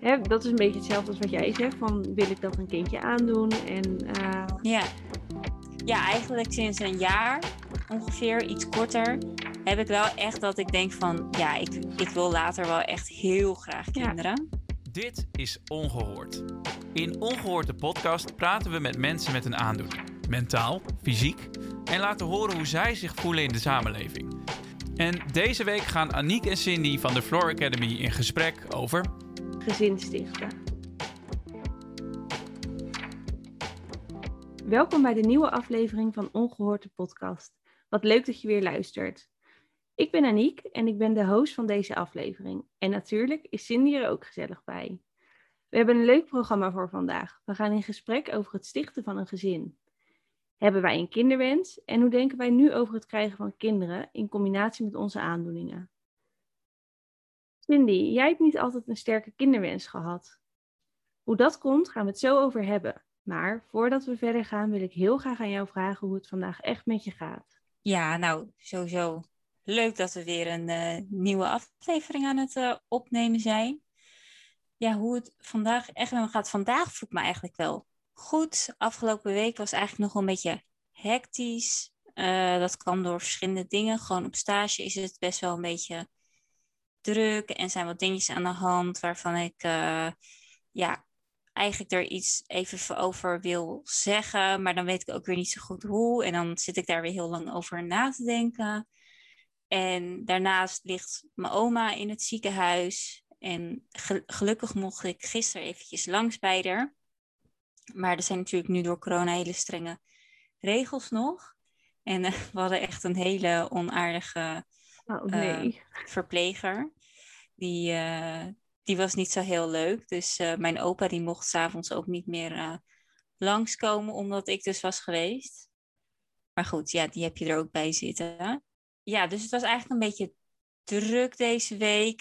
hè, dat is een beetje hetzelfde als wat jij zegt. Van wil ik dat een kindje aandoen? En, uh... ja. ja, eigenlijk sinds een jaar ongeveer, iets korter, heb ik wel echt dat ik denk van ja, ik, ik wil later wel echt heel graag kinderen. Dit is Ongehoord. In Ongehoord de podcast praten we met mensen met een aandoening, mentaal, fysiek, en laten horen hoe zij zich voelen in de samenleving. En deze week gaan Aniek en Cindy van de Floor Academy in gesprek over gezin stichten. Welkom bij de nieuwe aflevering van Ongehoord de podcast. Wat leuk dat je weer luistert. Ik ben Aniek en ik ben de host van deze aflevering. En natuurlijk is Cindy er ook gezellig bij. We hebben een leuk programma voor vandaag. We gaan in gesprek over het stichten van een gezin. Hebben wij een kinderwens en hoe denken wij nu over het krijgen van kinderen in combinatie met onze aandoeningen? Cindy, jij hebt niet altijd een sterke kinderwens gehad. Hoe dat komt, gaan we het zo over hebben. Maar voordat we verder gaan, wil ik heel graag aan jou vragen hoe het vandaag echt met je gaat. Ja, nou, sowieso leuk dat we weer een uh, nieuwe aflevering aan het uh, opnemen zijn. Ja, hoe het vandaag echt met me gaat. Vandaag voelt me eigenlijk wel goed. Afgelopen week was eigenlijk nog een beetje hectisch. Uh, dat kwam door verschillende dingen. Gewoon op stage is het best wel een beetje druk en zijn wat dingetjes aan de hand waarvan ik uh, ja, eigenlijk er iets even over wil zeggen, maar dan weet ik ook weer niet zo goed hoe. En dan zit ik daar weer heel lang over na te denken. En daarnaast ligt mijn oma in het ziekenhuis. En gelukkig mocht ik gisteren eventjes langs bij haar. Maar er zijn natuurlijk nu door corona hele strenge regels nog. En uh, we hadden echt een hele onaardige Oh, nee. uh, verpleger. Die, uh, die was niet zo heel leuk. Dus uh, mijn opa die mocht s'avonds ook niet meer langskomen, omdat ik dus was geweest. Maar goed, ja, die heb je er ook bij zitten. Ja, dus het was eigenlijk een beetje druk deze week.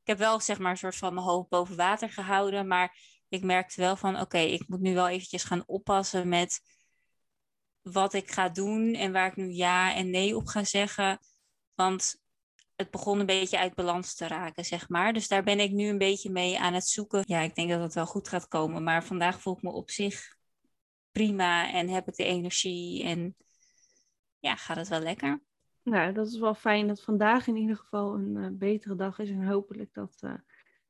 Ik heb wel zeg maar een soort van mijn hoofd boven water gehouden. Maar ik merkte wel van, oké, ik moet nu wel eventjes gaan oppassen met wat ik ga doen en waar ik nu ja en nee op ga zeggen. Want het begon een beetje uit balans te raken, zeg maar. Dus daar ben ik nu een beetje mee aan het zoeken. Ja, ik denk dat het wel goed gaat komen. Maar vandaag voel ik me op zich prima en heb ik de energie en ja, gaat het wel lekker. Nou, dat is wel fijn dat vandaag in ieder geval een uh, betere dag is. En hopelijk dat uh,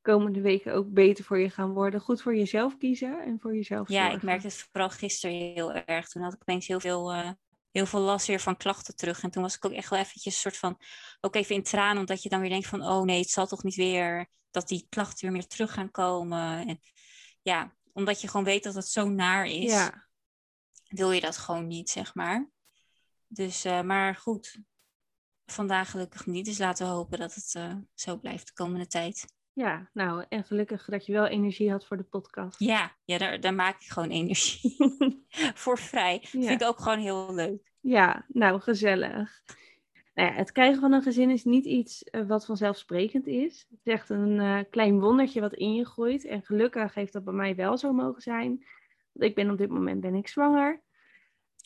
komende weken ook beter voor je gaan worden. Goed voor jezelf kiezen en voor jezelf Ja, zorgen. ik merkte het vooral gisteren heel erg. Toen had ik opeens heel veel uh, heel veel last weer van klachten terug. En toen was ik ook echt wel eventjes een soort van, ook even in tranen, omdat je dan weer denkt van, oh nee, het zal toch niet weer, dat die klachten weer meer terug gaan komen. En ja, omdat je gewoon weet dat het zo naar is, ja. wil je dat gewoon niet, zeg maar. Dus, uh, maar goed, vandaag gelukkig niet. Dus laten we hopen dat het uh, zo blijft de komende tijd. Ja, nou, en gelukkig dat je wel energie had voor de podcast. Ja, ja daar, daar maak ik gewoon energie voor vrij. Ja. Vind ik ook gewoon heel leuk. Ja, nou, gezellig. Nou ja, het krijgen van een gezin is niet iets uh, wat vanzelfsprekend is. Het is echt een uh, klein wondertje wat in je groeit. En gelukkig heeft dat bij mij wel zo mogen zijn. Want ik ben op dit moment ben ik zwanger.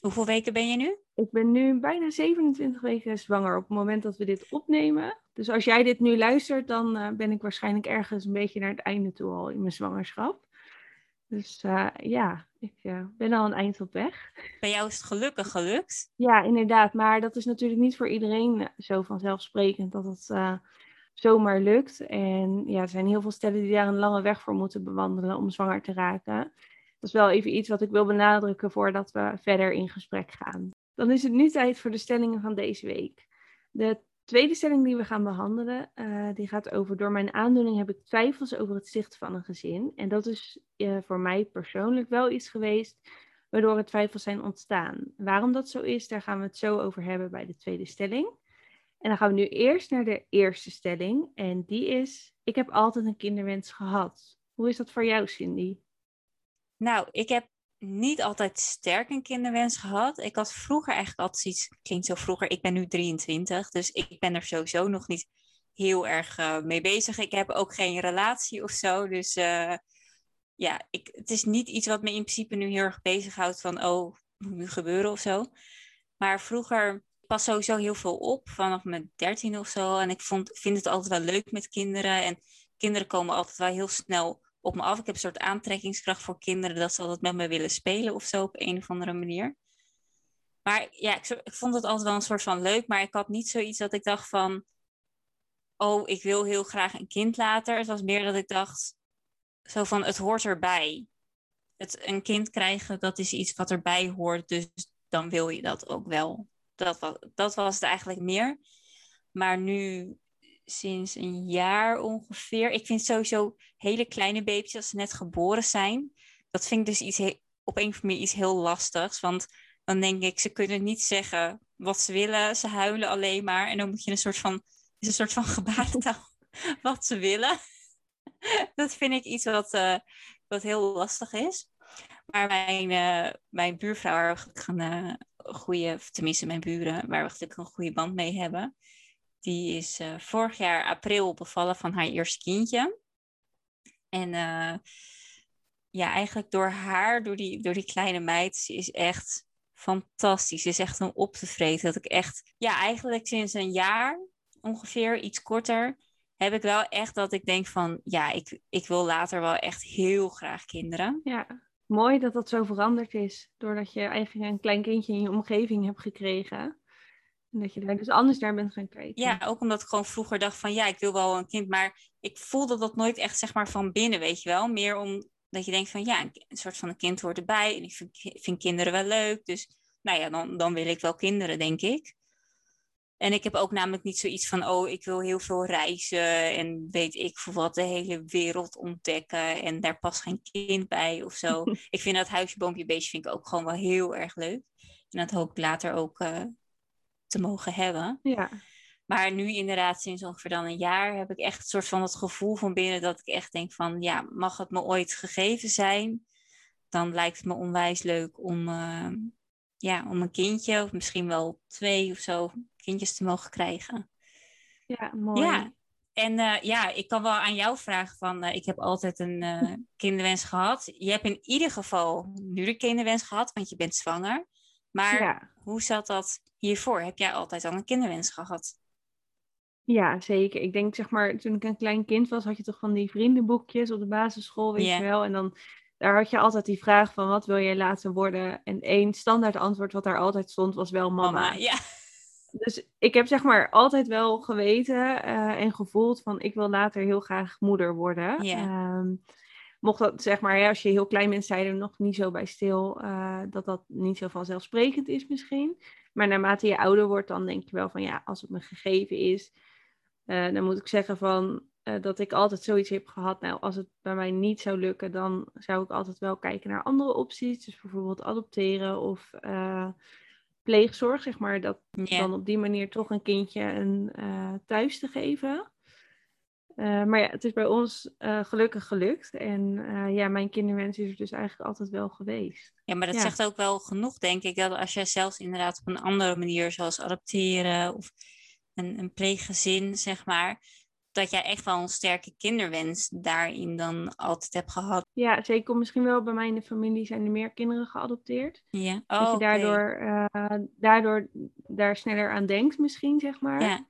Hoeveel weken ben je nu? Ik ben nu bijna 27 weken zwanger op het moment dat we dit opnemen. Dus als jij dit nu luistert, dan uh, ben ik waarschijnlijk ergens een beetje naar het einde toe al in mijn zwangerschap. Dus uh, ja, ik uh, ben al een eind op weg. Bij jou is het gelukkig gelukt? Ja, inderdaad. Maar dat is natuurlijk niet voor iedereen zo vanzelfsprekend dat het zomaar lukt. En ja, er zijn heel veel stellen die daar een lange weg voor moeten bewandelen om zwanger te raken. Dat is wel even iets wat ik wil benadrukken voordat we verder in gesprek gaan. Dan is het nu tijd voor de stellingen van deze week. De tweede stelling die we gaan behandelen, uh, die gaat over door mijn aandoening heb ik twijfels over het stichten van een gezin. En dat is uh, voor mij persoonlijk wel iets geweest waardoor er twijfels zijn ontstaan. Waarom dat zo is, daar gaan we het zo over hebben bij de tweede stelling. En dan gaan we nu eerst naar de eerste stelling. En die is, ik heb altijd een kinderwens gehad. Hoe is dat voor jou, Cindy? Nou, ik heb niet altijd sterk een kinderwens gehad. Ik had vroeger eigenlijk altijd iets, klinkt zo vroeger, ik ben nu 23, dus ik ben er sowieso nog niet heel erg uh, mee bezig. Ik heb ook geen relatie of zo, dus uh, ja, ik, het is niet iets wat me in principe nu heel erg bezighoudt van, oh, moet nu gebeuren of zo. Maar vroeger pas sowieso heel veel op, vanaf mijn dertien of zo. En ik vond, vind het altijd wel leuk met kinderen. En kinderen komen altijd wel heel snel op me af. Ik heb een soort aantrekkingskracht voor kinderen dat ze altijd met me willen spelen of zo op een of andere manier. Maar ja, ik, ik vond het altijd wel een soort van leuk, maar ik had niet zoiets dat ik dacht van, oh, ik wil heel graag een kind later. Het was meer dat ik dacht, zo van, het hoort erbij. Het, een kind krijgen, dat is iets wat erbij hoort, dus dan wil je dat ook wel. Dat was, dat was het eigenlijk meer. Maar nu sinds een jaar ongeveer. Ik vind sowieso hele kleine baby's als ze net geboren zijn. Dat vind ik dus iets op een of andere manier iets heel lastigs. Want dan denk ik, ze kunnen niet zeggen wat ze willen. Ze huilen alleen maar. En dan moet je een soort van, is een soort van gebarentaal wat ze willen. dat vind ik iets wat, uh, wat heel lastig is. Maar mijn, uh, mijn buurvrouw, waar we goede, tenminste mijn buren, waar we natuurlijk een goede band mee hebben, die is uh, vorig jaar april bevallen van haar eerste kindje. En uh, ja, eigenlijk door haar, door die, door die kleine meid, is echt fantastisch. Ze is echt om op te vreten. Dat ik echt, ja, eigenlijk sinds een jaar ongeveer, iets korter, heb ik wel echt dat ik denk van, ja, ik, ik wil later wel echt heel graag kinderen. Ja, mooi dat dat zo veranderd is. Doordat je eigenlijk een klein kindje in je omgeving hebt gekregen. En dat je daar dus anders naar bent gaan kijken. Ja, ook omdat ik gewoon vroeger dacht van ja, ik wil wel een kind. Maar ik voelde dat nooit echt zeg maar van binnen, weet je wel. Meer omdat je denkt van ja, een, soort van een kind hoort erbij. En ik vind, vind, kinderen wel leuk. Dus nou ja, dan, dan wil ik wel kinderen, denk ik. En ik heb ook namelijk niet zoiets van, oh, ik wil heel veel reizen en weet ik voor wat, de hele wereld ontdekken en daar past geen kind bij of zo. ik vind dat huisje, boompje, beestje vind ik ook gewoon wel heel erg leuk. En dat hoop ik later ook uh, te mogen hebben. Ja. Maar nu inderdaad, sinds ongeveer dan een jaar, heb ik echt een soort van het gevoel van binnen dat ik echt denk van, ja, mag het me ooit gegeven zijn? Dan lijkt het me onwijs leuk om, uh, ja, om een kindje, of misschien wel twee of zo, kindjes te mogen krijgen. Ja, mooi. Ja, en uh, ja, ik kan wel aan jou vragen van, uh, ik heb altijd een uh, kinderwens gehad. Je hebt in ieder geval nu de kinderwens gehad, want je bent zwanger. Maar ja. hoe zat dat hiervoor? Heb jij altijd al een kinderwens gehad? Ja, zeker. Ik denk, zeg maar, toen ik een klein kind was, had je toch van die vriendenboekjes op de basisschool, weet yeah. je wel. En dan, daar had je altijd die vraag van, wat wil jij laten worden? En één standaard antwoord wat daar altijd stond, was wel mama. mama ja. Dus ik heb, zeg maar, altijd wel geweten uh, en gevoeld van, ik wil later heel graag moeder worden. Yeah. Um, mocht dat, zeg maar, ja, als je heel klein bent, je er nog niet zo bij stil uh, dat dat niet zo vanzelfsprekend is misschien. Maar naarmate je ouder wordt, dan denk je wel van, ja, als het me gegeven is, uh, dan moet ik zeggen van, uh, dat ik altijd zoiets heb gehad. Nou, als het bij mij niet zou lukken, dan zou ik altijd wel kijken naar andere opties. Dus bijvoorbeeld adopteren of pleegzorg, zeg maar. Dat yeah. dan op die manier toch een kindje een thuis te geven. Uh, maar ja, het is bij ons uh, gelukkig gelukt. En uh, ja, mijn kinderwens is er dus eigenlijk altijd wel geweest. Ja, maar dat ja. zegt ook wel genoeg, denk ik. Dat als jij zelfs inderdaad op een andere manier, zoals adopteren of een, een pleeggezin, zeg maar, dat jij echt wel een sterke kinderwens daarin dan altijd hebt gehad. Ja, zeker. Misschien wel bij mij in de familie zijn er meer kinderen geadopteerd. Ja. Oh, oh, dat je daardoor, okay. daardoor daar sneller aan denkt, misschien, zeg maar. Ja.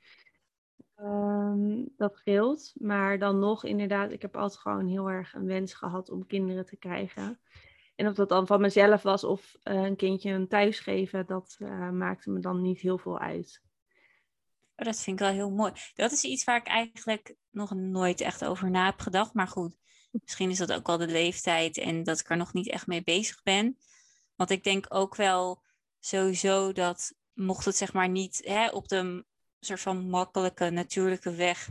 Dat scheelt. Maar dan nog, inderdaad, ik heb altijd gewoon heel erg een wens gehad om kinderen te krijgen. En of dat dan van mezelf was of uh, een kindje een thuis geven, dat uh, maakte me dan niet heel veel uit. Oh, dat vind ik wel heel mooi. Dat is iets waar ik eigenlijk nog nooit echt over na heb gedacht. Maar goed, misschien is dat ook wel de leeftijd en dat ik er nog niet echt mee bezig ben. Want ik denk ook wel sowieso dat mocht het zeg maar niet hè, op de soort van makkelijke, natuurlijke weg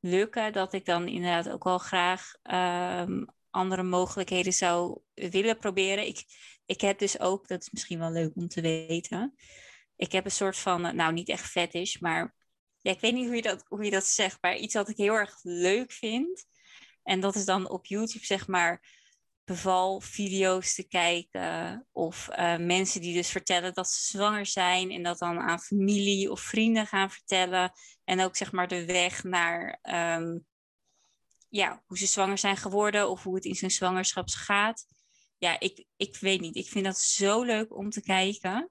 lukken, dat ik dan inderdaad ook wel graag um, andere mogelijkheden zou willen proberen. Ik, ik heb dus ook, dat is misschien wel leuk om te weten, ik heb een soort van, nou niet echt fetish, maar ik weet niet hoe je, dat, hoe je dat zegt, maar iets wat ik heel erg leuk vind. En dat is dan op YouTube, zeg maar, bevalvideo's te kijken. Of uh, mensen die dus vertellen dat ze zwanger zijn en dat dan aan familie of vrienden gaan vertellen. En ook zeg maar de weg naar um, ja, hoe ze zwanger zijn geworden of hoe het in zijn zwangerschap gaat. Ja, ik, ik weet niet. Ik vind dat zo leuk om te kijken.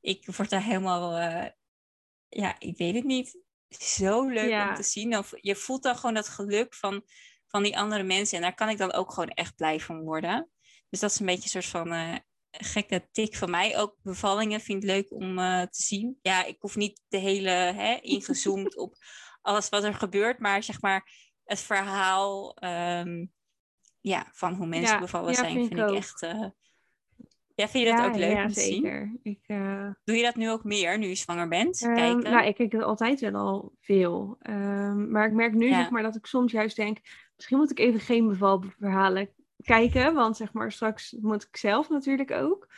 Ik word daar helemaal, uh, ja, ik weet het niet. Zo leuk ja. om te zien. Of je voelt dan gewoon dat geluk van van die andere mensen. En daar kan ik dan ook gewoon echt blij van worden. Dus dat is een beetje een soort van uh, gekke tik van mij. Ook bevallingen vind ik leuk om uh, te zien. Ja, ik hoef niet de hele hè, ingezoomd op alles wat er gebeurt, maar zeg maar het verhaal um, ja, van hoe mensen ja, bevallen ja, zijn, vind, vind ik, echt. Uh, ja, vind je dat ook leuk om te zeker. zien? Ik, uh... Doe je dat nu ook meer, nu je zwanger bent? Um, kijken? Nou, ik kijk het altijd wel al veel. Um, maar ik merk nu zeg maar, dat ik soms juist denk... misschien moet ik even geen bevalverhalen kijken. Want zeg maar, straks moet ik zelf natuurlijk ook.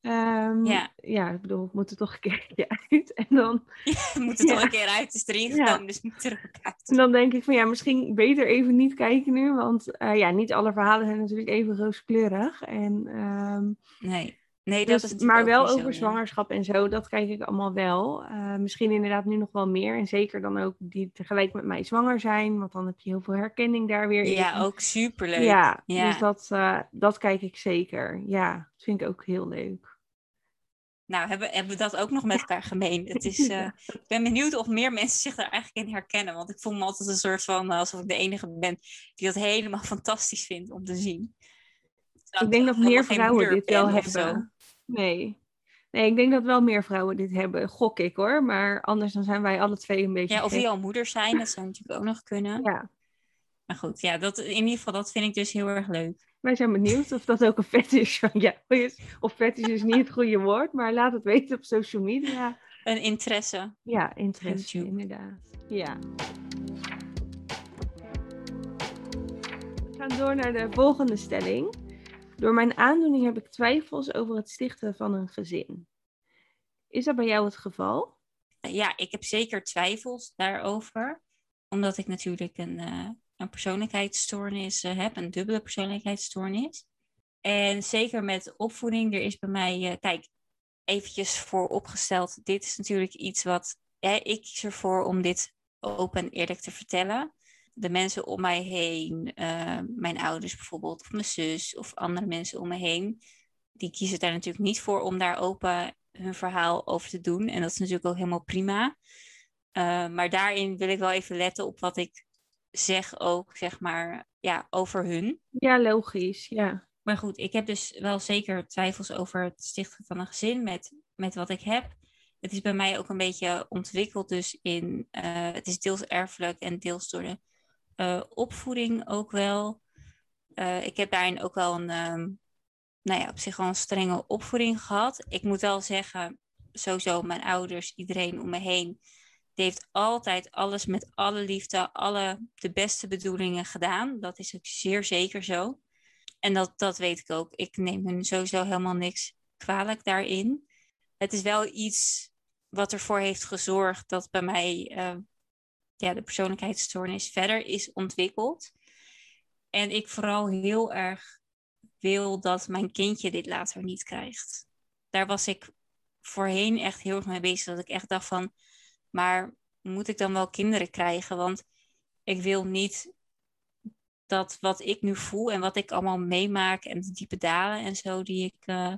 Um, ja. ja, ik bedoel, moet er toch een keertje uit. En dan... Ja, moet er toch een keer uit. Het is erin gekomen, dus moet er ook uit. En dan denk ik van ja, misschien beter even niet kijken nu. Want uh, ja, niet alle verhalen zijn natuurlijk even rooskleurig. En, um, nee. Nee, dat dus, is maar wel over zwangerschap en zo, dat kijk ik allemaal wel. Uh, misschien inderdaad nu nog wel meer. En zeker dan ook die tegelijk met mij zwanger zijn. Want dan heb je heel veel herkenning daar weer in. Ja, ook superleuk. Ja, ja. dus dat, uh, dat kijk ik zeker. Ja, dat vind ik ook heel leuk. Nou, hebben, hebben we dat ook nog met elkaar gemeen? Het is, uh, ik ben benieuwd of meer mensen zich daar eigenlijk in herkennen. Want ik voel me altijd een soort van alsof ik de enige ben die dat helemaal fantastisch vindt om te zien. ik denk dat meer vrouwen dit wel hebben. Nee. Nee, ik denk dat wel meer vrouwen dit hebben. Gok ik hoor. Maar anders dan zijn wij alle twee een beetje. Ja, of die al moeder zijn, dat zou natuurlijk ook nog kunnen. Ja. Maar goed, ja, dat, in ieder geval, dat vind ik dus heel erg leuk. Wij zijn benieuwd of dat ook een fetish van jou is. Of fetish is niet het goede woord, maar laat het weten op social media. Een interesse. Ja, interesse, inderdaad. Ja. We gaan door naar de volgende stelling. Door mijn aandoening heb ik twijfels over het stichten van een gezin. Is dat bij jou het geval? Ja, ik heb zeker twijfels daarover. Omdat ik natuurlijk een, uh, een persoonlijkheidsstoornis uh, heb, een dubbele persoonlijkheidsstoornis. En zeker met opvoeding, er is bij mij, uh, kijk, eventjes vooropgesteld, dit is natuurlijk iets wat, ik kies ervoor om dit open en eerlijk te vertellen de mensen om mij heen, uh, mijn ouders bijvoorbeeld, of mijn zus, of andere mensen om me heen, die kiezen daar natuurlijk niet voor om daar open hun verhaal over te doen. En dat is natuurlijk ook helemaal prima. Uh, maar daarin wil ik wel even letten op wat ik zeg ook, zeg maar, ja, over hun. Ja, logisch, ja. Maar goed, ik heb dus wel zeker twijfels over het stichten van een gezin met, met wat ik heb. Het is bij mij ook een beetje ontwikkeld dus in, uh, het is deels erfelijk en deels door de uh, opvoeding ook wel. Uh, ik heb daarin ook wel een, um, nou ja, op zich wel een strenge opvoeding gehad. Ik moet wel zeggen, sowieso mijn ouders, iedereen om me heen, die heeft altijd alles met alle liefde, alle de beste bedoelingen gedaan. Dat is ook zeer zeker zo. En dat, dat weet ik ook. Ik neem hun sowieso helemaal niks kwalijk daarin. Het is wel iets wat ervoor heeft gezorgd dat bij mij uh, ja, de persoonlijkheidsstoornis verder is ontwikkeld. En ik vooral heel erg wil dat mijn kindje dit later niet krijgt. Daar was ik voorheen echt heel erg mee bezig. Dat ik echt dacht van, maar moet ik dan wel kinderen krijgen? Want ik wil niet dat wat ik nu voel en wat ik allemaal meemaak en de diepe dalen en zo die ik uh,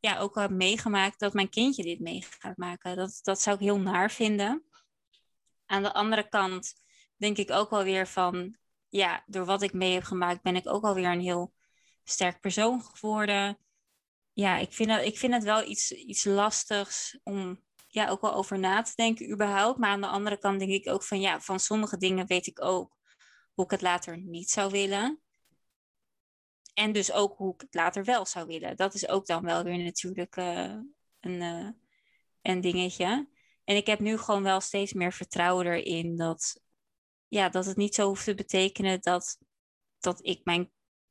ja, ook heb meegemaakt, dat mijn kindje dit mee gaat maken. Dat, dat zou ik heel naar vinden. Aan de andere kant denk ik ook wel weer van, ja, door wat ik mee heb gemaakt, ben ik ook alweer een heel sterk persoon geworden. Ja, ik vind, het, ik vind het wel iets, iets lastigs om ja, ook wel over na te denken überhaupt. Maar aan de andere kant denk ik ook van, ja, van sommige dingen weet ik ook hoe ik het later niet zou willen. En dus ook hoe ik het later wel zou willen. Dat is ook dan wel weer natuurlijk uh, een, uh, een dingetje. En ik heb nu gewoon wel steeds meer vertrouwen erin dat, ja, dat het niet zo hoeft te betekenen dat, dat ik mijn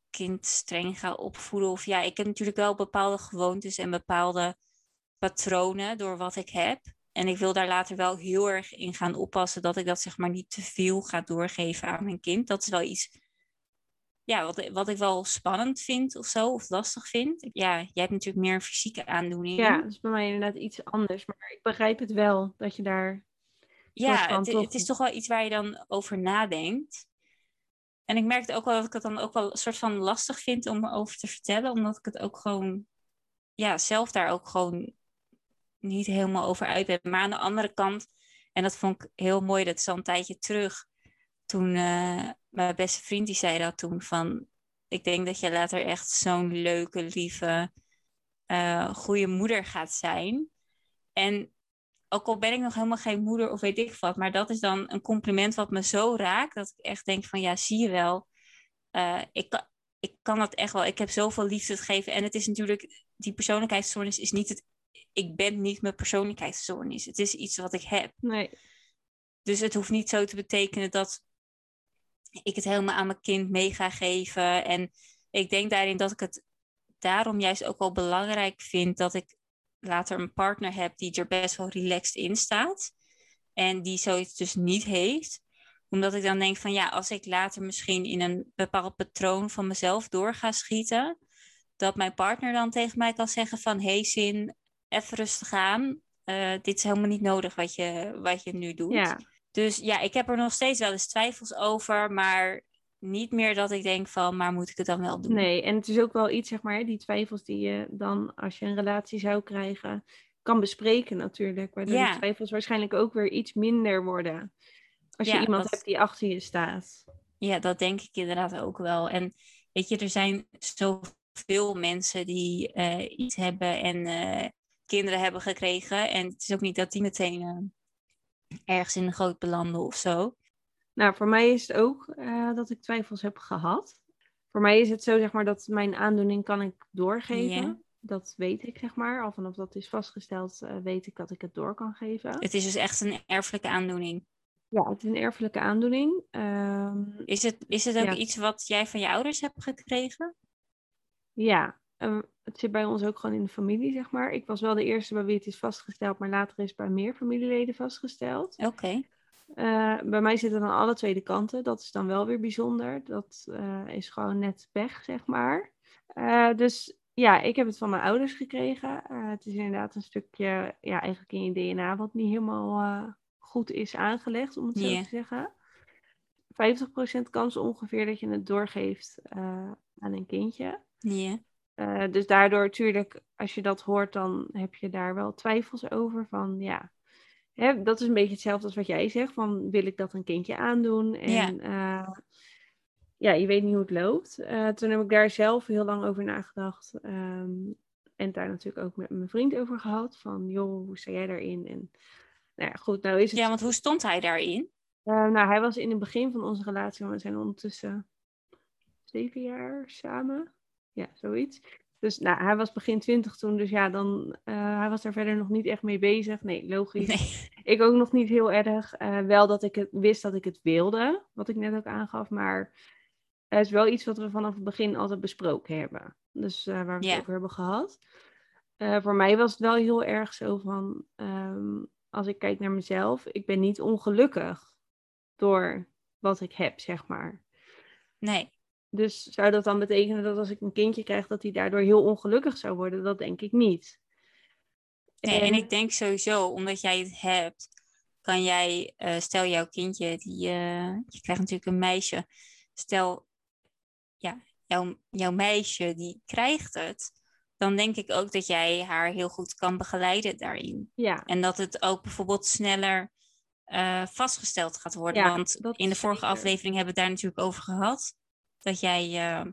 kind streng ga opvoeden. Of ja, ik heb natuurlijk wel bepaalde gewoontes en bepaalde patronen door wat ik heb. En ik wil daar later wel heel erg in gaan oppassen dat ik dat zeg maar niet te veel ga doorgeven aan mijn kind. Dat is wel iets ja, wat, wat ik wel spannend vind of zo, of lastig vind. Ja, jij hebt natuurlijk meer een fysieke aandoening. Ja, dat is bij mij inderdaad iets anders. Maar ik begrijp het wel dat je daar. Ja, het, het, is toch wel iets waar je dan over nadenkt. En ik merkte ook wel dat ik het dan ook wel een soort van lastig vind om erover te vertellen, omdat ik het ook gewoon, ja, zelf daar ook gewoon niet helemaal over uit ben. Maar aan de andere kant, en dat vond ik heel mooi, dat is al een tijdje terug, toen. Uh, mijn beste vriend die zei dat toen van, ik denk dat je later echt zo'n leuke, lieve, uh, goede moeder gaat zijn. En ook al ben ik nog helemaal geen moeder of weet ik wat, maar dat is dan een compliment wat me zo raakt, dat ik echt denk van, ja, zie je wel, uh, ik, kan, ik kan dat echt wel. Ik heb zoveel liefde te geven. En het is natuurlijk, die persoonlijkheidsstoornis is niet het, ik ben niet mijn persoonlijkheidsstoornis. Het is iets wat ik heb. Nee. Dus het hoeft niet zo te betekenen dat ik het helemaal aan mijn kind mee ga geven. En ik denk daarin dat ik het daarom juist ook wel belangrijk vind dat ik later een partner heb die er best wel relaxed in staat. En die zoiets dus niet heeft. Omdat ik dan denk van ja, als ik later misschien in een bepaald patroon van mezelf door ga schieten, dat mijn partner dan tegen mij kan zeggen van hé hey, Zin, even rustig aan. Uh, dit is helemaal niet nodig wat je, wat je nu doet. Ja. Dus ja, ik heb er nog steeds wel eens twijfels over, maar niet meer dat ik denk van, maar moet ik het dan wel doen? Nee, en het is ook wel iets, zeg maar, die twijfels die je dan, als je een relatie zou krijgen, kan bespreken natuurlijk. Waardoor ja. die twijfels waarschijnlijk ook weer iets minder worden. Als je iemand hebt die achter je staat. Ja, dat denk ik inderdaad ook wel. En weet je, er zijn zoveel mensen die uh, iets hebben en uh, kinderen hebben gekregen. En het is ook niet dat die meteen uh, ergens in de groot belanden of zo. Nou, voor mij is het ook uh, dat ik twijfels heb gehad. Voor mij is het zo, zeg maar, dat mijn aandoening kan ik doorgeven. Yeah. Dat weet ik, zeg maar. Al vanaf dat is vastgesteld, uh, weet ik dat ik het door kan geven. Het is dus echt een erfelijke aandoening. Ja, het is een erfelijke aandoening. Um, is, het, is het ook ja. iets wat jij van je ouders hebt gekregen? Ja, um, het zit bij ons ook gewoon in de familie, zeg maar. Ik was wel de eerste bij wie het is vastgesteld, maar later is bij meer familieleden vastgesteld. Oké. Okay. Uh, bij mij zitten dan alle twee kanten. Dat is dan wel weer bijzonder. Dat uh, is gewoon net pech, zeg maar. Uh, dus ja, ik heb het van mijn ouders gekregen. het is inderdaad een stukje, ja, eigenlijk in je DNA wat niet helemaal goed is aangelegd, om het zo yeah. te zeggen. 50% kans ongeveer dat je het doorgeeft aan een kindje. Ja. Yeah. Dus daardoor, natuurlijk, als je dat hoort, dan heb je daar wel twijfels over. Van ja, Hè, dat is een beetje hetzelfde als wat jij zegt. Van wil ik dat een kindje aandoen? En ja, uh, ja je weet niet hoe het loopt. Uh, toen heb ik daar zelf heel lang over nagedacht. Um, en daar natuurlijk ook met mijn vriend over gehad. Van joh, hoe sta jij daarin? En nou ja, goed, nou is het... Ja, want hoe stond hij daarin? Nou, hij was in het begin van onze relatie, we zijn ondertussen zeven jaar samen. Ja, zoiets. Dus nou, hij was begin twintig toen, dus ja, dan, uh, hij was daar verder nog niet echt mee bezig. Nee, logisch. Nee. Ik ook nog niet heel erg. Uh, wel dat ik het wist dat ik het wilde, wat ik net ook aangaf, maar het is wel iets wat we vanaf het begin altijd besproken hebben. Dus uh, waar we het over hebben gehad. voor mij was het wel heel erg zo van, um, als ik kijk naar mezelf, ik ben niet ongelukkig door wat ik heb, zeg maar. Nee. Dus zou dat dan betekenen dat als ik een kindje krijg, dat hij daardoor heel ongelukkig zou worden? Dat denk ik niet. Nee, en, en ik denk sowieso, omdat jij het hebt, kan jij, uh, stel jouw kindje, die, uh, je krijgt natuurlijk een meisje, stel, ja, jouw, jouw meisje, die krijgt het, dan denk ik ook dat jij haar heel goed kan begeleiden daarin. Ja. En dat het ook bijvoorbeeld sneller uh, vastgesteld gaat worden. Ja, Want in de vorige zeker. aflevering hebben we het daar natuurlijk over gehad dat jij, uh,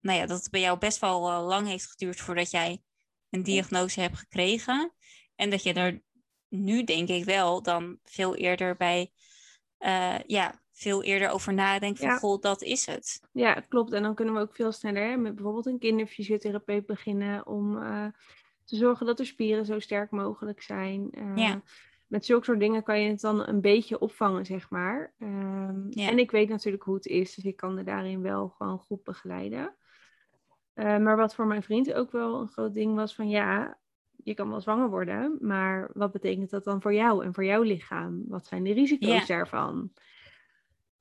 nou ja, dat het bij jou best wel uh, lang heeft geduurd voordat jij een diagnose hebt gekregen. En dat je er nu, denk ik wel, dan veel eerder bij, uh, ja, veel eerder over nadenkt van, ja. goh, dat is het. Ja, klopt. En dan kunnen we ook veel sneller hè, met bijvoorbeeld een kinderfysiotherapeut beginnen om te zorgen dat de spieren zo sterk mogelijk zijn. ja met zulke soort dingen kan je het dan een beetje opvangen, zeg maar. Um, ja. En ik weet natuurlijk hoe het is, dus ik kan er daarin wel gewoon goed begeleiden. Uh, maar wat voor mijn vriend ook wel een groot ding was van ja, je kan wel zwanger worden, maar wat betekent dat dan voor jou en voor jouw lichaam? Wat zijn de risico's ja. daarvan?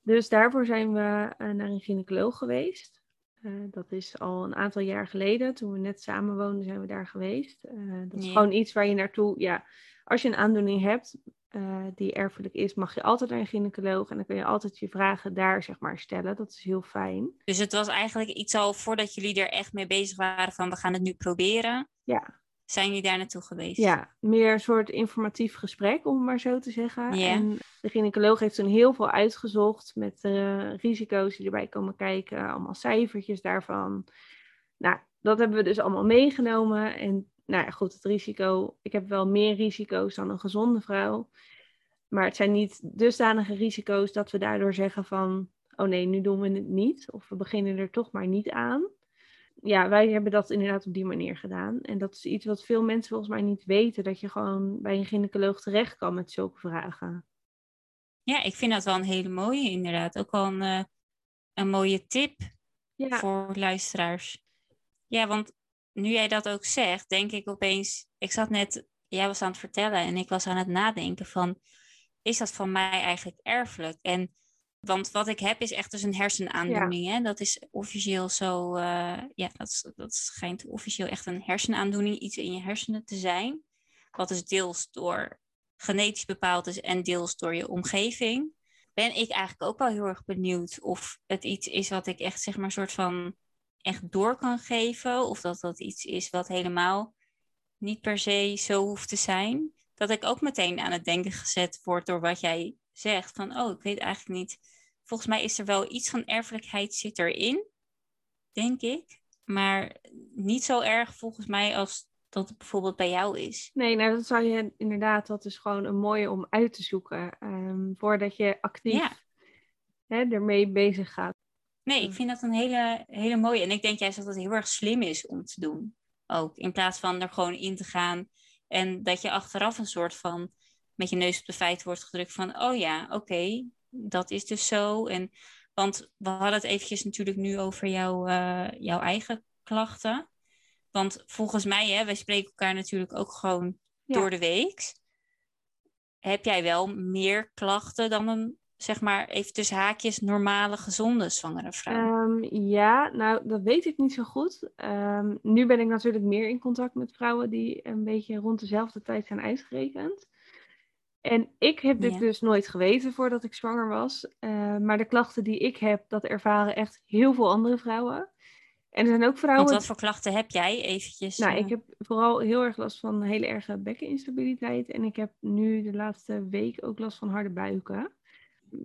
Dus daarvoor zijn we uh, naar een gynaecoloog geweest. Uh, dat is al een aantal jaar geleden. Toen we net samen woonden, zijn we daar geweest. dat is gewoon iets waar je naartoe, ja, als je een aandoening hebt uh, die erfelijk is, mag je altijd naar een gynaecoloog en dan kun je altijd je vragen daar zeg maar stellen. Dat is heel fijn. Dus het was eigenlijk iets al voordat jullie er echt mee bezig waren van we gaan het nu proberen. Ja. Zijn jullie daar naartoe geweest? Ja, meer een soort informatief gesprek, om het maar zo te zeggen. En de gynaecoloog heeft toen heel veel uitgezocht met eh, risico's die erbij komen kijken, allemaal cijfertjes daarvan. Nou, dat hebben we dus allemaal meegenomen. En nou ja, goed, het risico, ik heb wel meer risico's dan een gezonde vrouw. Maar het zijn niet dusdanige risico's dat we daardoor zeggen van, oh nee, nu doen we het niet. Of we beginnen er toch maar niet aan. Ja, wij hebben dat inderdaad op die manier gedaan. En dat is iets wat veel mensen volgens mij niet weten. Dat je gewoon bij een gynaecoloog terecht kan met zulke vragen. Ja, ik vind dat wel een hele mooie inderdaad. Ook wel een, eh, een mooie tip Ja, voor luisteraars. Ja, want nu jij dat ook zegt, denk ik opeens... Ik zat net, jij was aan het vertellen en ik was aan het nadenken van... Is dat van mij eigenlijk erfelijk? En, want wat ik heb is echt dus een hersenaandoening. Hè? Dat is officieel zo... eh, ja, dat, dat schijnt officieel echt een hersenaandoening. Iets in je hersenen te zijn. Wat dus deels door genetisch bepaald is en deels door je omgeving. Ben ik eigenlijk ook wel heel erg benieuwd of het iets is wat ik echt zeg maar soort van echt door kan geven. Of dat dat iets is wat helemaal niet per se zo hoeft te zijn. Dat ik ook meteen aan het denken gezet word door wat jij zegt. Van, oh, ik weet eigenlijk niet. Volgens mij is er wel iets van erfelijkheid zit erin, denk ik. Maar niet zo erg volgens mij als dat het bijvoorbeeld bij jou is. nee, nou dat zou je inderdaad, dat is gewoon een mooie om uit te zoeken. ehm, voordat je actief Ja. hè, ermee bezig gaat. Nee, ik vind dat een hele, hele mooie. En ik denk juist dat het heel erg slim is om te doen. Ook in plaats van er gewoon in te gaan. En dat je achteraf een soort van met je neus op de feiten wordt gedrukt van, oh ja, oké, dat is dus zo. En, want we hadden het eventjes natuurlijk nu over jouw, eh, jouw eigen klachten. Want volgens mij, hè, wij spreken elkaar natuurlijk ook gewoon Ja. door de week. Heb jij wel meer klachten dan een, zeg maar, even tussen haakjes, normale, gezonde zwangere vrouw? Ehm, ja, nou, dat weet ik niet zo goed. Ehm, nu ben ik natuurlijk meer in contact met vrouwen die een beetje rond dezelfde tijd zijn uitgerekend. En ik heb dit Ja. dus nooit geweten voordat ik zwanger was. Eh, maar de klachten die ik heb, dat ervaren echt heel veel andere vrouwen. En er zijn ook vrouwen. Want wat voor klachten heb jij eventjes? Nou, eh, ik heb vooral heel erg last van hele erge bekkeninstabiliteit. En ik heb nu de laatste week ook last van harde buiken.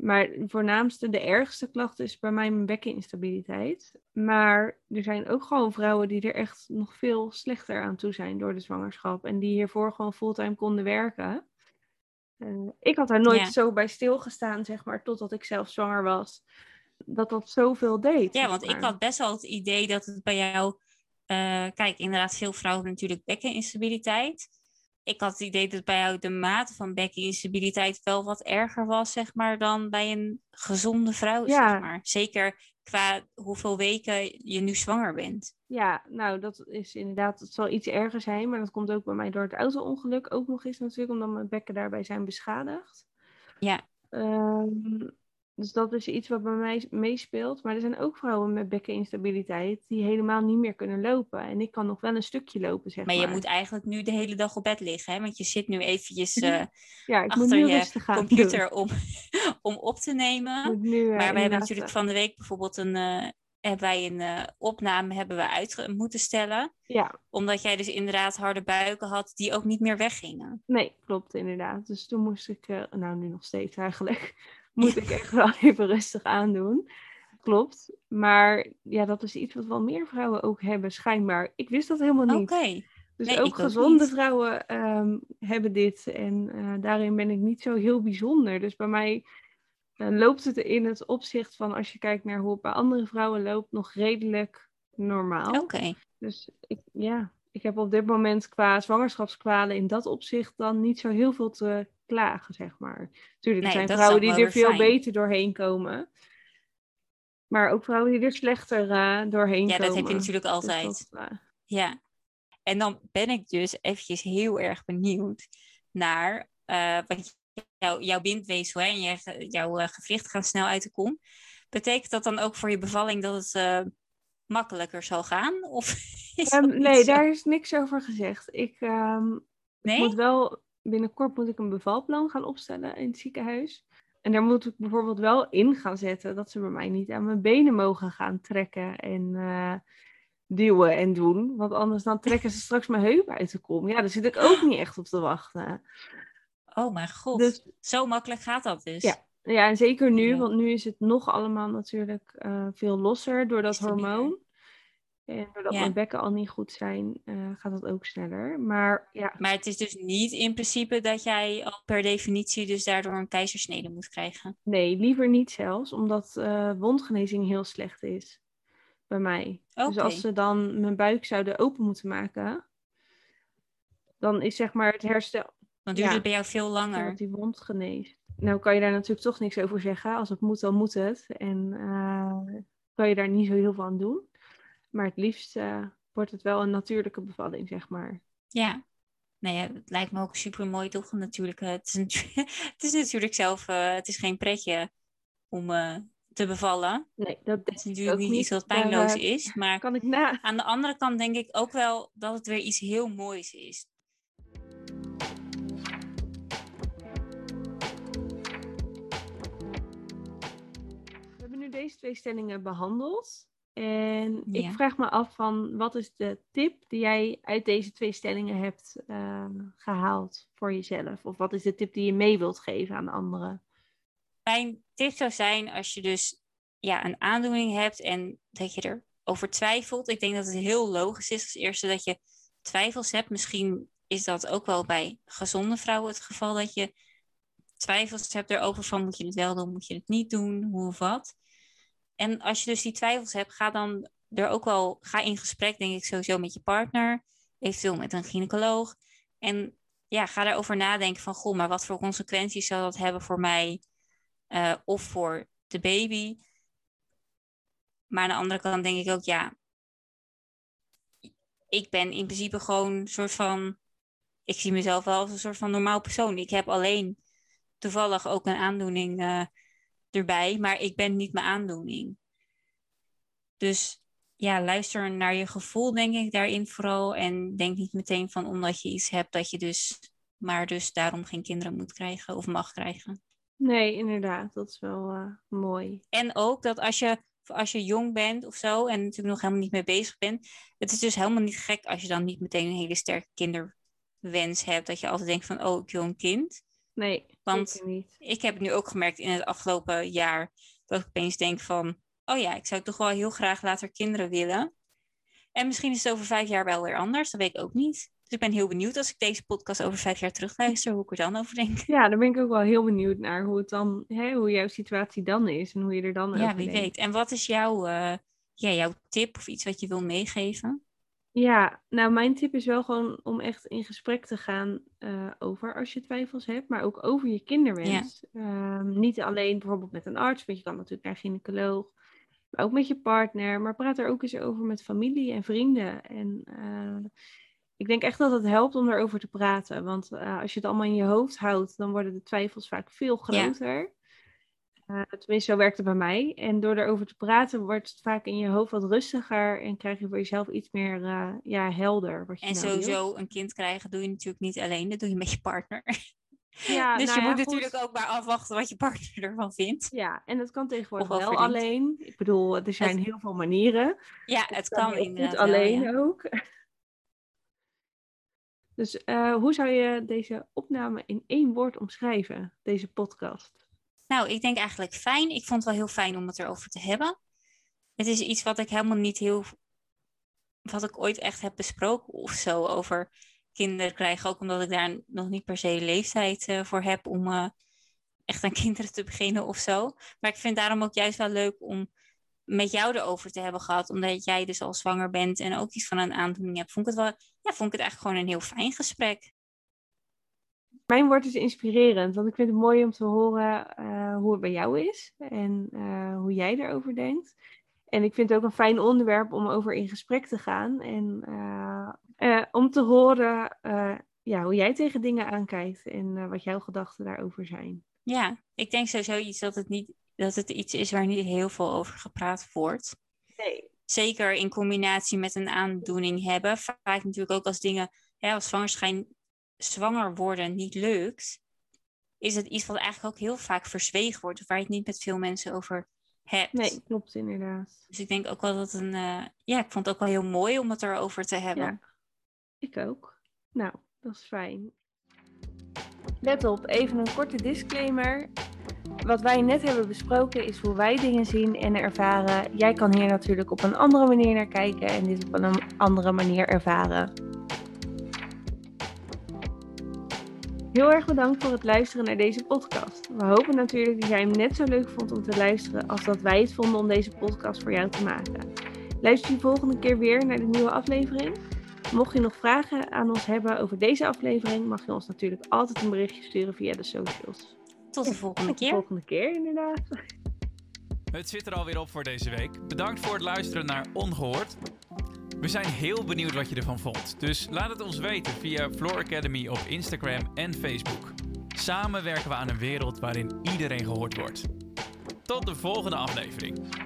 Maar de voornaamste, de ergste klacht is bij mij mijn bekkeninstabiliteit. Maar er zijn ook gewoon vrouwen die er echt nog veel slechter aan toe zijn door de zwangerschap. En die hiervoor gewoon fulltime konden werken. Eh, ik had daar nooit Ja. zo bij stilgestaan, zeg maar, totdat ik zelf zwanger was. Dat dat zoveel deed. ja, want ik had best wel het idee dat het bij jou... eh, kijk, inderdaad, veel vrouwen hebben natuurlijk bekkeninstabiliteit. Ik had het idee dat bij jou de mate van bekkeninstabiliteit wel wat erger was, zeg maar, dan bij een gezonde vrouw, Ja. zeg maar. Zeker qua hoeveel weken je nu zwanger bent. Ja, nou, dat is inderdaad, het zal iets erger zijn, maar dat komt ook bij mij door het auto-ongeluk ook nog eens natuurlijk, omdat mijn bekken daarbij zijn beschadigd. Ja. Ehm, dus dat is iets wat bij mij meespeelt. Maar er zijn ook vrouwen met bekkeninstabiliteit die helemaal niet meer kunnen lopen. En ik kan nog wel een stukje lopen, zeg Maar maar. je moet eigenlijk nu de hele dag op bed liggen, hè? Want je zit nu eventjes eh, ja, ik moet achter nu je computer om, om op te nemen. nu, eh, Maar we hebben natuurlijk eh, van de week bijvoorbeeld een, hebben wij een opname hebben we uit moeten stellen. Ja, Omdat jij dus inderdaad harde buiken had die ook niet meer weggingen. nee, klopt inderdaad. Dus toen moest ik, nou nu nog steeds eigenlijk, moet ik echt wel even rustig aandoen. Klopt. Maar ja, dat is iets wat wel meer vrouwen ook hebben, schijnbaar. Ik wist dat helemaal Oké. niet. Dus Nee, ook gezonde vrouwen ehm, hebben dit. En eh, daarin ben ik niet zo heel bijzonder. Dus bij mij eh, loopt het in het opzicht van, als je kijkt naar hoe het bij andere vrouwen loopt, nog redelijk normaal. Oké. Dus ik, ja, ik heb op dit moment qua zwangerschapskwalen in dat opzicht dan niet zo heel veel te klagen, zeg maar. Tuurlijk, er Nee, zijn vrouwen die er veel fijn. beter doorheen komen. Maar ook vrouwen die er slechter eh, doorheen Ja, komen. dat heb je natuurlijk Dus altijd. dat, eh, Ja. En dan ben ik dus eventjes heel erg benieuwd naar, eh want jou, jouw bindweefsel en je, jouw gewricht gaan snel uit de kom. Betekent dat dan ook voor je bevalling dat het makkelijker zal gaan? Of Ehm, nee, daar is niks over gezegd. Ik ehm, Nee? moet wel, binnenkort moet ik een bevalplan gaan opstellen in het ziekenhuis. En daar moet ik bijvoorbeeld wel in gaan zetten dat ze bij mij niet aan mijn benen mogen gaan trekken. En eh, duwen en doen. Want anders dan trekken ze straks mijn heup uit de kom. Ja, daar zit ik ook niet echt op te wachten. Oh mijn god, Dus- zo makkelijk gaat dat dus. Ja. Ja, en zeker nu, Ja. want nu is het nog allemaal natuurlijk eh, veel losser door dat hormoon. En doordat Ja. mijn bekken al niet goed zijn, eh, gaat dat ook sneller. Maar ja, Maar het is dus niet in principe dat jij al per definitie dus daardoor een keizersnede moet krijgen. nee, liever niet zelfs, omdat eh, wondgenezing heel slecht is bij mij. Dus als ze dan mijn buik zouden open moeten maken, dan is zeg maar het herstel Dan duurt Ja. het bij jou veel langer. dat die wond geneest. Nou kan je daar natuurlijk toch niks over zeggen. Als het moet, dan moet het. En eh, kan je daar niet zo heel veel aan doen. Maar het liefst eh, wordt het wel een natuurlijke bevalling, zeg maar. Ja. Nou ja, het lijkt me ook super mooi toch? Natuurlijk, eh, het, is het is natuurlijk zelf, eh, het is geen pretje om te bevallen. Nee, dat is natuurlijk niet iets wat pijnloos is. Maar Kan ik na. aan de andere kant denk ik ook wel dat het weer iets heel moois is. We hebben nu deze twee stellingen behandeld. En ik Ja. vraag me af van wat is de tip die jij uit deze twee stellingen hebt eh, gehaald voor jezelf? Of wat is de tip die je mee wilt geven aan anderen? Mijn tip zou zijn als je dus ja, een aandoening hebt en dat je erover twijfelt. Ik denk dat het heel logisch is als eerste dat je twijfels hebt. Misschien is dat ook wel bij gezonde vrouwen het geval dat je twijfels hebt erover van moet je het wel doen, moet je het niet doen, hoe of wat. En als je dus die twijfels hebt, ga dan er ook wel, ga in gesprek denk ik sowieso met je partner, eventueel met een gynaecoloog. En ja, ga daarover nadenken van, goh, maar wat voor consequenties zou dat hebben voor mij eh, of voor de baby? Maar aan de andere kant denk ik ook, ja, ik ben in principe gewoon een soort van, ik zie mezelf wel als een soort van normaal persoon. Ik heb alleen toevallig ook een aandoening eh, erbij, maar ik ben niet mijn aandoening. Dus ja, luister naar je gevoel, denk ik, daarin vooral. En denk niet meteen van omdat je iets hebt dat je dus, maar dus daarom geen kinderen moet krijgen of mag krijgen. Nee, inderdaad. Dat is wel eh, mooi. En ook dat als je, als je jong bent of zo en natuurlijk nog helemaal niet mee bezig bent, het is dus helemaal niet gek als je dan niet meteen een hele sterke kinderwens hebt. Dat je altijd denkt van, oh, ik wil een kind. Nee, Want- niet. Ik heb het nu ook gemerkt in het afgelopen jaar dat ik opeens denk van, oh ja, ik zou toch wel heel graag later kinderen willen. En misschien is het over vijf jaar wel weer anders, dat weet ik ook niet. Dus ik ben heel benieuwd als ik deze podcast over vijf jaar terugluister, hoe ik er dan over denk. Ja, daar ben ik ook wel heel benieuwd naar hoe het dan, hè, hoe jouw situatie dan is en hoe je er dan Ja, over wie denkt. weet. En wat is jouw, eh, ja, jouw tip of iets wat je wil meegeven? Ja, nou mijn tip is wel gewoon om echt in gesprek te gaan eh, over als je twijfels hebt, maar ook over je kinderwens. Ehm, niet alleen bijvoorbeeld met een arts, want je kan natuurlijk naar een gynaecoloog, maar ook met je partner. Maar praat er ook eens over met familie en vrienden. En eh, ik denk echt dat het helpt om erover te praten, want eh, als je het allemaal in je hoofd houdt, dan worden de twijfels vaak veel Ja. Eh, tenminste, zo werkt het bij mij. En door erover te praten, wordt het vaak in je hoofd wat rustiger en krijg je voor jezelf iets meer eh, ja, helder. Wat je En nou wilt. sowieso een kind krijgen doe je natuurlijk niet alleen, dat doe je met je partner. Ja, dus nou je ja, moet goed. natuurlijk ook maar afwachten wat je partner ervan vindt. Ja, en dat kan tegenwoordig wel alleen. Ik bedoel, er zijn heel veel manieren. Ja, het kan heel inderdaad wel, alleen ja. ook. Dus eh, hoe zou je deze opname in één woord omschrijven, deze podcast? Nou, ik denk eigenlijk fijn. Ik vond het wel heel fijn om het erover te hebben. Het is iets wat ik helemaal niet heel... Wat ik ooit echt heb besproken of zo over kinderen krijgen. Ook omdat ik daar nog niet per se leeftijd eh, voor heb om eh, echt aan kinderen te beginnen of zo. Maar ik vind daarom ook juist wel leuk om met jou erover te hebben gehad. Omdat jij dus al zwanger bent en ook iets van een aandoening hebt. Vond ik het, wel, ja, vond ik het eigenlijk gewoon een heel fijn gesprek. Mijn woord is inspirerend, want ik vind het mooi om te horen eh, hoe het bij jou is en eh, hoe jij erover denkt. En ik vind het ook een fijn onderwerp om over in gesprek te gaan en eh, om te horen ja, hoe jij tegen dingen aankijkt en wat jouw gedachten daarover zijn. Ja, ik denk sowieso iets dat het, niet, dat het iets is waar niet heel veel over gepraat wordt. Nee. Zeker in combinatie met een aandoening hebben. Vaak natuurlijk ook als dingen, hè, als zwanger worden niet lukt, is het iets wat eigenlijk ook heel vaak verzwegen wordt. Of waar je het niet met veel mensen over hebt. Nee, klopt inderdaad. Dus ik denk ook wel dat een. eh, ja, ik vond het ook wel heel mooi om het erover te hebben. Ja, ik ook. Nou, dat is fijn. Let op, even een korte disclaimer. Wat wij net hebben besproken is hoe wij dingen zien en ervaren. Jij kan hier natuurlijk op een andere manier naar kijken en dit op een andere manier ervaren. Heel erg bedankt voor het luisteren naar deze podcast. We hopen natuurlijk dat jij hem net zo leuk vond om te luisteren als dat wij het vonden om deze podcast voor jou te maken. Luister je volgende keer weer naar de nieuwe aflevering? Mocht je nog vragen aan ons hebben over deze aflevering, mag je ons natuurlijk altijd een berichtje sturen via de socials. Tot de volgende Tot de keer. volgende keer, inderdaad. Het zit er alweer op voor deze week. Bedankt voor het luisteren naar Ongehoord. We zijn heel benieuwd wat je ervan vond. Dus laat het ons weten via Floor Academy op Instagram en Facebook. Samen werken we aan een wereld waarin iedereen gehoord wordt. Tot de volgende aflevering.